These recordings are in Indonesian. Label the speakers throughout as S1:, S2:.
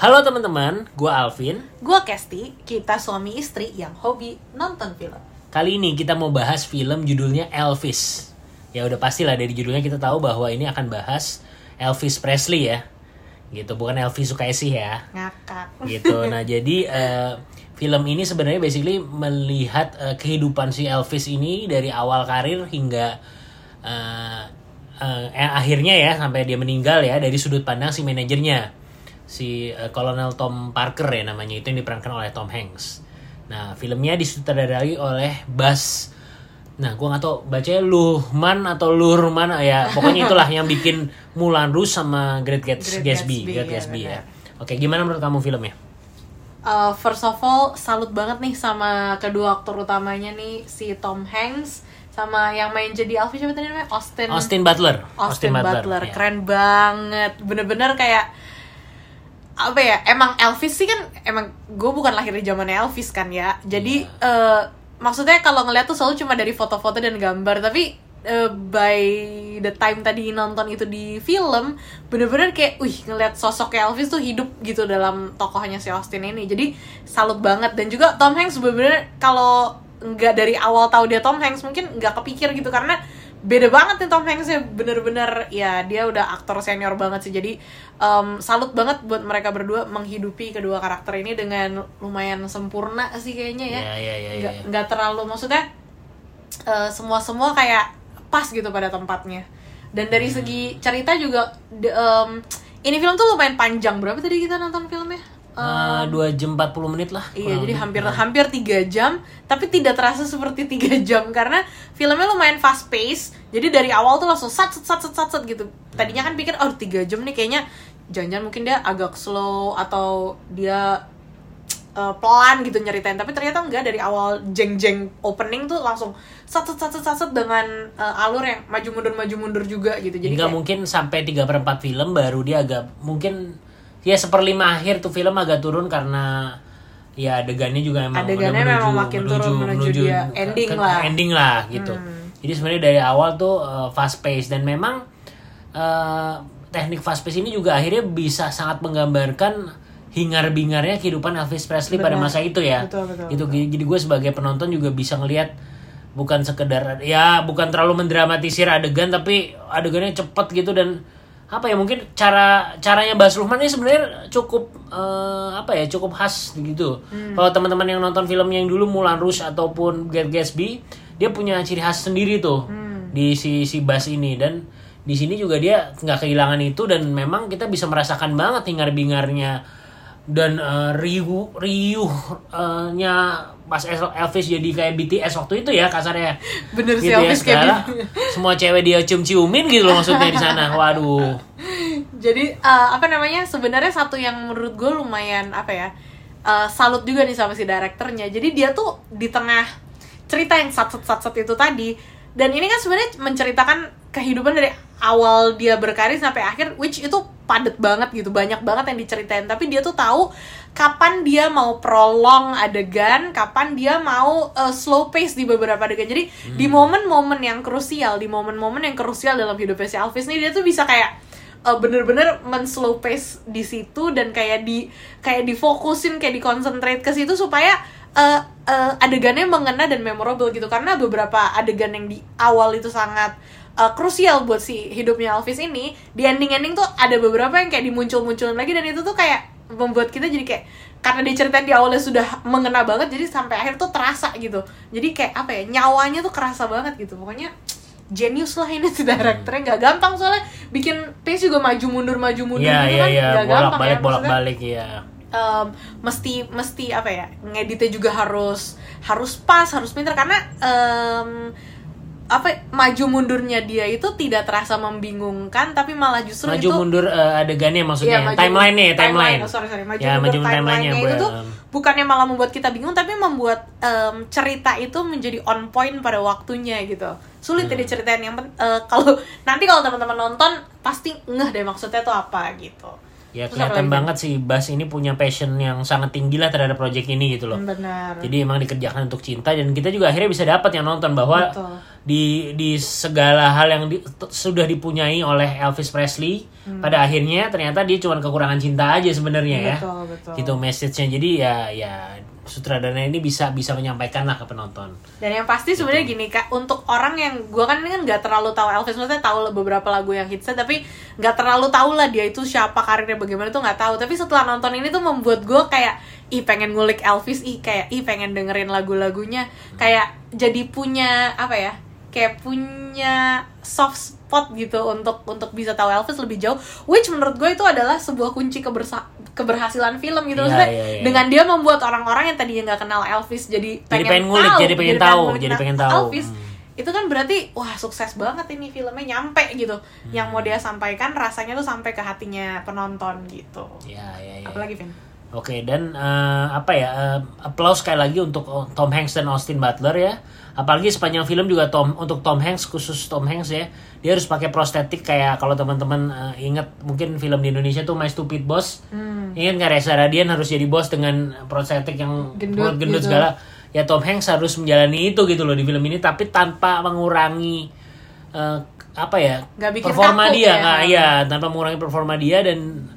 S1: Halo teman-teman, gue Alvin.
S2: Gua Kesti, kita suami istri yang hobi nonton film.
S1: Kali ini kita mau bahas film judulnya Elvis. Ya udah pastilah dari judulnya kita tahu bahwa ini akan bahas Elvis Presley ya. Gitu, bukan Elvis Sukaisi ya.
S2: Ngakak.
S1: Gitu. Nah, jadi eh, film ini sebenarnya basically melihat eh, kehidupan si Elvis ini dari awal karir hingga eh, eh, eh, akhirnya ya sampai dia meninggal ya dari sudut pandang si manajernya si Kolonel Tom Parker ya namanya itu yang diperankan oleh Tom Hanks. Nah filmnya disutradarai oleh Bas. Nah gua nggak tahu bacanya Luhman atau Lurman ya pokoknya itulah yang bikin Mulan Rouge sama Great Gats-
S2: Great
S1: Gatsby,
S2: Gatsby,
S1: Great
S2: ya,
S1: Gatsby ya. Oke gimana menurut kamu filmnya?
S2: Uh, first of all, salut banget nih sama kedua aktor utamanya nih si Tom Hanks sama yang main jadi Elvis siapa tadi namanya Austin
S1: Austin Butler.
S2: Austin, Butler,
S1: ya.
S2: keren banget bener-bener kayak apa ya emang Elvis sih kan emang gue bukan lahir di zamannya Elvis kan ya. Jadi eh, maksudnya kalau ngeliat tuh selalu cuma dari foto-foto dan gambar. Tapi eh, by the time tadi nonton itu di film bener-bener kayak wih ngeliat sosok Elvis tuh hidup gitu dalam tokohnya si Austin ini. Jadi salut banget. Dan juga Tom Hanks bener-bener kalau nggak dari awal tahu dia Tom Hanks mungkin nggak kepikir gitu. Karena beda banget nih Tom Hanks ya bener-bener ya dia udah aktor senior banget sih. Jadi em, salut banget buat mereka berdua menghidupi kedua karakter ini dengan lumayan sempurna sih kayaknya ya.
S1: Ya, ya, ya,
S2: nggak
S1: ya.
S2: nggak terlalu maksudnya semua semua kayak pas gitu pada tempatnya. Dan dari
S1: Hmm.
S2: segi cerita juga em, ini film tuh lumayan panjang. Berapa tadi kita nonton filmnya
S1: Eh, dua jam 40 menit lah.
S2: Iya, jadi
S1: lebih.
S2: hampir hampir tiga jam, tapi tidak terasa seperti tiga jam karena filmnya lumayan fast pace. Jadi dari awal tuh langsung sat sat sat sat sat, sat gitu. Tadinya kan pikir oh tiga jam nih kayaknya jangan-jangan mungkin dia agak slow atau dia uh, pelan gitu nyeritain. Tapi ternyata enggak dari awal jeng-jeng opening tuh langsung sat sat sat sat, sat, sat dengan uh, alur yang maju mundur maju mundur juga gitu. Jadi
S1: Hingga
S2: kayak-
S1: mungkin sampai 3 per 4 film baru dia agak mungkin ya seperlima akhir tuh film agak turun karena ya adegannya juga emang
S2: Adegannya
S1: udah
S2: memang makin turun menuju dia
S1: ke-
S2: ending
S1: ke-
S2: lah.
S1: ending lah gitu.
S2: Hmm.
S1: Jadi sebenarnya dari awal tuh uh, fast pace dan memang uh, teknik fast pace ini juga akhirnya bisa sangat menggambarkan hingar-bingarnya kehidupan Elvis Presley pada
S2: Benar.
S1: masa itu ya.
S2: Betul, betul,
S1: jadi gue sebagai penonton juga bisa ngelihat bukan sekedar ya bukan terlalu mendramatisir adegan tapi adegannya cepet gitu dan apa ya mungkin cara caranya Bas Luhman ini sebenarnya cukup eh, apa ya cukup khas gitu. Kalau teman-teman yang nonton filmnya yang dulu Mulan Rouge ataupun Great Gatsby, dia punya ciri khas sendiri tuh di si si Bas ini. Dan di sini juga dia nggak kehilangan itu dan memang kita bisa merasakan banget hingar-bingarnya dan eh, riuh riuhnya pas El- Elvis jadi kayak BTS waktu itu ya kasarnya.
S2: Bener sih,
S1: Gitu ya,
S2: Elvis kayak
S1: semua cewek dia cium-ciumin gitu loh maksudnya di sana. Waduh.
S2: Jadi eh, apa namanya sebenarnya satu yang menurut gue lumayan apa ya eh, salut juga nih sama si direkturnya. Jadi dia tuh di tengah cerita yang sat sat sat sat itu tadi. Dan ini kan sebenarnya menceritakan kehidupan dari awal dia berkarir sampai akhir which itu padet banget gitu banyak banget yang diceritain. Tapi dia tuh tahu kapan dia mau prolong adegan kapan dia mau eh, slow pace di beberapa adegan. Jadi di momen-momen yang krusial di momen-momen yang krusial dalam hidupnya si Elvis nih dia tuh bisa kayak uh, bener-bener men-slow pace di situ dan kayak di kayak difokusin kayak dikonsentrate ke situ supaya uh, uh, adegannya mengena dan memorable gitu. Karena beberapa adegan yang di awal itu sangat uh, krusial buat si hidupnya Elvis ini di ending-ending tuh ada beberapa yang kayak dimuncul-munculin lagi dan itu tuh kayak membuat kita jadi kayak karena diceritain di awalnya sudah mengena banget jadi sampai akhir tuh terasa gitu. Jadi kayak apa ya nyawanya tuh kerasa banget gitu. Pokoknya genius lah ini si direkturnya nggak gampang soalnya bikin pace juga maju mundur maju mundur
S1: Iya
S2: gitu
S1: iya
S2: kan nggak
S1: bolak
S2: gampang
S1: balik
S2: ya
S1: bolak balik ya.
S2: em, mesti mesti apa ya ngeditnya juga harus harus pas harus pintar karena em, apa maju mundurnya dia itu tidak terasa membingungkan tapi malah justru
S1: Maju
S2: itu
S1: mundur eh, adegannya maksudnya
S2: maju-
S1: timeline-nya ya timeline.
S2: oh, sorry sorry maju
S1: Ya,
S2: mundur timeline-nya
S1: timeline-nya,
S2: itu tuh bukannya malah membuat kita bingung tapi membuat em, cerita itu menjadi on point pada waktunya gitu. Sulit
S1: Hmm.
S2: ya diceritain. Yang eh, kalau nanti kalau teman-teman nonton pasti ngeh deh maksudnya tuh apa gitu
S1: Ya kelihatan banget sih Bas ini punya passion yang sangat tinggi lah terhadap project ini gitu loh.
S2: benar
S1: Jadi emang dikerjakan untuk cinta dan kita juga akhirnya bisa dapat yang nonton bahwa
S2: Betul.
S1: di di segala hal yang di- sudah dipunyai oleh Elvis Presley pada akhirnya ternyata dia cuma kekurangan cinta aja sebenarnya ya.
S2: betul betul
S1: Gitu message-nya. Jadi ya ya sutradaranya ini bisa bisa menyampaikan lah ke penonton.
S2: Dan yang pasti sebenarnya gini kak, untuk orang yang gue kan ini kan nggak terlalu tahu Elvis, maksudnya tahu beberapa lagu yang hitsnya, tapi nggak terlalu tahu lah dia itu siapa karirnya bagaimana tuh nggak tahu. Tapi setelah nonton ini tuh membuat gue kayak ih pengen ngulik Elvis, ih kayak ih pengen dengerin lagu-lagunya, kayak jadi punya apa ya, kayak punya soft spot gitu untuk untuk bisa tahu Elvis lebih jauh. Which menurut gue itu adalah sebuah kunci kebersa keberhasilan film gitu
S1: Iya,
S2: maksudnya
S1: iya, iya.
S2: dengan dia membuat orang-orang yang tadinya nggak kenal Elvis jadi pengen,
S1: pengen ngulik,
S2: tahu,
S1: jadi pengen tahu,
S2: ngulik
S1: jadi
S2: tentang
S1: pengen tahu.
S2: Elvis
S1: Hmm.
S2: itu kan berarti wah sukses banget ini filmnya nyampe gitu yang
S1: Hmm.
S2: mau dia sampaikan rasanya tuh sampai ke hatinya penonton gitu
S1: Ya ya ya.
S2: apalagi Vin
S1: Oke dan eh, apa ya eh, applause sekali lagi untuk oh, Tom Hanks dan Austin Butler ya. Apalagi sepanjang film juga Tom untuk Tom Hanks khusus Tom Hanks ya dia harus pakai prostetik kayak kalau teman-teman eh, ingat mungkin film di Indonesia tuh My Stupid Boss.
S2: Hmm.
S1: Ingat nggak Reza Radian harus jadi bos dengan prostetik yang
S2: Gendut
S1: mulut gendut
S2: gitu.
S1: segala. Ya Tom Hanks harus menjalani itu gitu loh di film ini tapi tanpa mengurangi eh, apa ya
S2: bikin
S1: performa dia
S2: ya.
S1: nggak ya tanpa mengurangi performa dia dan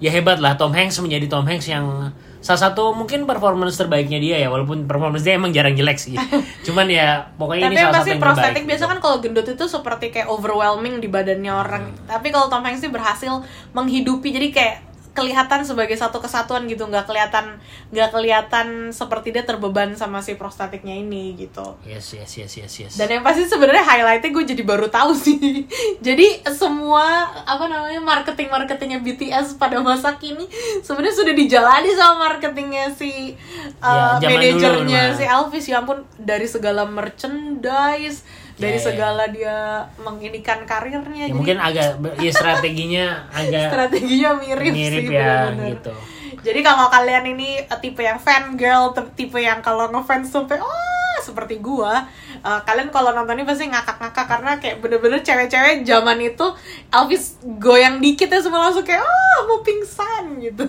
S1: ya hebat lah Tom Hanks menjadi Tom Hanks yang salah satu mungkin performance terbaiknya dia ya walaupun performance dia emang jarang jelek sih cuman ya pokoknya
S2: tapi
S1: ini salah satu yang
S2: prostetik
S1: terbaik
S2: biasa kan kalau gendut itu seperti kayak overwhelming di badannya orang
S1: Hmm.
S2: tapi kalau Tom Hanks sih berhasil menghidupi jadi kayak kelihatan sebagai satu kesatuan gitu nggak kelihatan nggak kelihatan seperti dia terbeban sama si prostetiknya ini gitu.
S1: Yes yes yes yes yes.
S2: Dan yang pasti sebenarnya highlightnya gue jadi baru tahu sih. jadi semua apa namanya marketing marketingnya BTS pada masa kini sebenarnya sudah dijalani sama marketingnya si
S1: Ya,
S2: uh,
S1: zaman dulu,
S2: manajernya si Elvis ya ampun dari segala merchandise dari
S1: Ya, ya.
S2: segala dia menginikan karirnya.
S1: ya
S2: jadi
S1: mungkin agak ya strateginya agak
S2: strateginya mirip,
S1: mirip
S2: sih
S1: ya
S2: bener-bener.
S1: gitu
S2: Jadi kalau kalian ini eh, tipe yang fan girl, tipe yang kalau ngefans sampai oh seperti gua, eh, kalian kalau nonton ini pasti ngakak-ngakak karena kayak bener-bener cewek-cewek zaman itu Elvis goyang dikit ya semua langsung kayak oh mau pingsan gitu.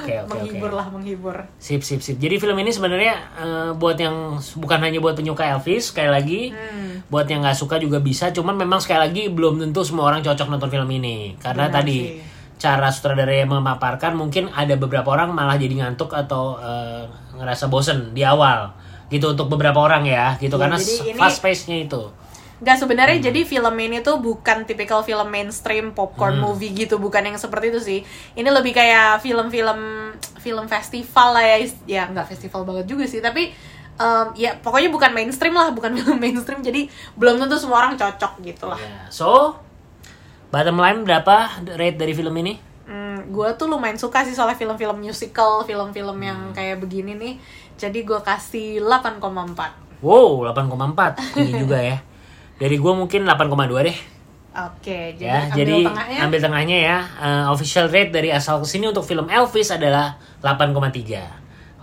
S1: Oke, oke,
S2: menghibur
S1: oke.
S2: lah menghibur.
S1: sip sip sip jadi film ini sebenarnya eh, buat yang bukan hanya buat penyuka Elvis sekali lagi
S2: Hmm.
S1: Buat yang nggak suka juga bisa cuman memang sekali lagi belum tentu semua orang cocok nonton film ini karena
S2: Benar
S1: tadi
S2: sih.
S1: cara sutradara yang memaparkan mungkin ada beberapa orang malah jadi ngantuk atau eh, ngerasa bosen di awal gitu untuk beberapa orang ya gitu
S2: Iya,
S1: karena
S2: ini-
S1: fast pace nya itu
S2: Gak sebenarnya
S1: Hmm.
S2: jadi film ini tuh bukan tipikal film mainstream popcorn
S1: Hmm.
S2: movie gitu, bukan yang seperti itu sih. Ini lebih kayak film-film film festival lah ya, ya nggak festival banget juga sih, tapi em, ya pokoknya bukan mainstream lah, bukan film mainstream. Jadi belum tentu semua orang cocok gitu lah.
S1: Ya, so bottom line berapa rate dari film ini
S2: Hmm, gue tuh lumayan suka sih soal film-film musical, film-film yang kayak begini nih. Jadi gue kasih 8,4.
S1: wow 8,4 tinggi juga ya dari gue mungkin 8,2 deh
S2: Oke, jadi
S1: ya
S2: ambil
S1: jadi
S2: tengahnya.
S1: ambil tengahnya ya Eh, official rate dari asal ke sini untuk film Elvis adalah 8,3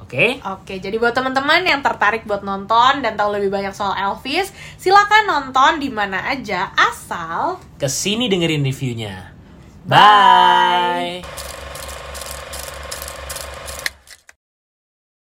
S1: oke.
S2: Oke, jadi buat teman-teman yang tertarik buat nonton dan tahu lebih banyak soal Elvis, silakan nonton di mana aja asal
S1: ke sini dengerin reviewnya. Bye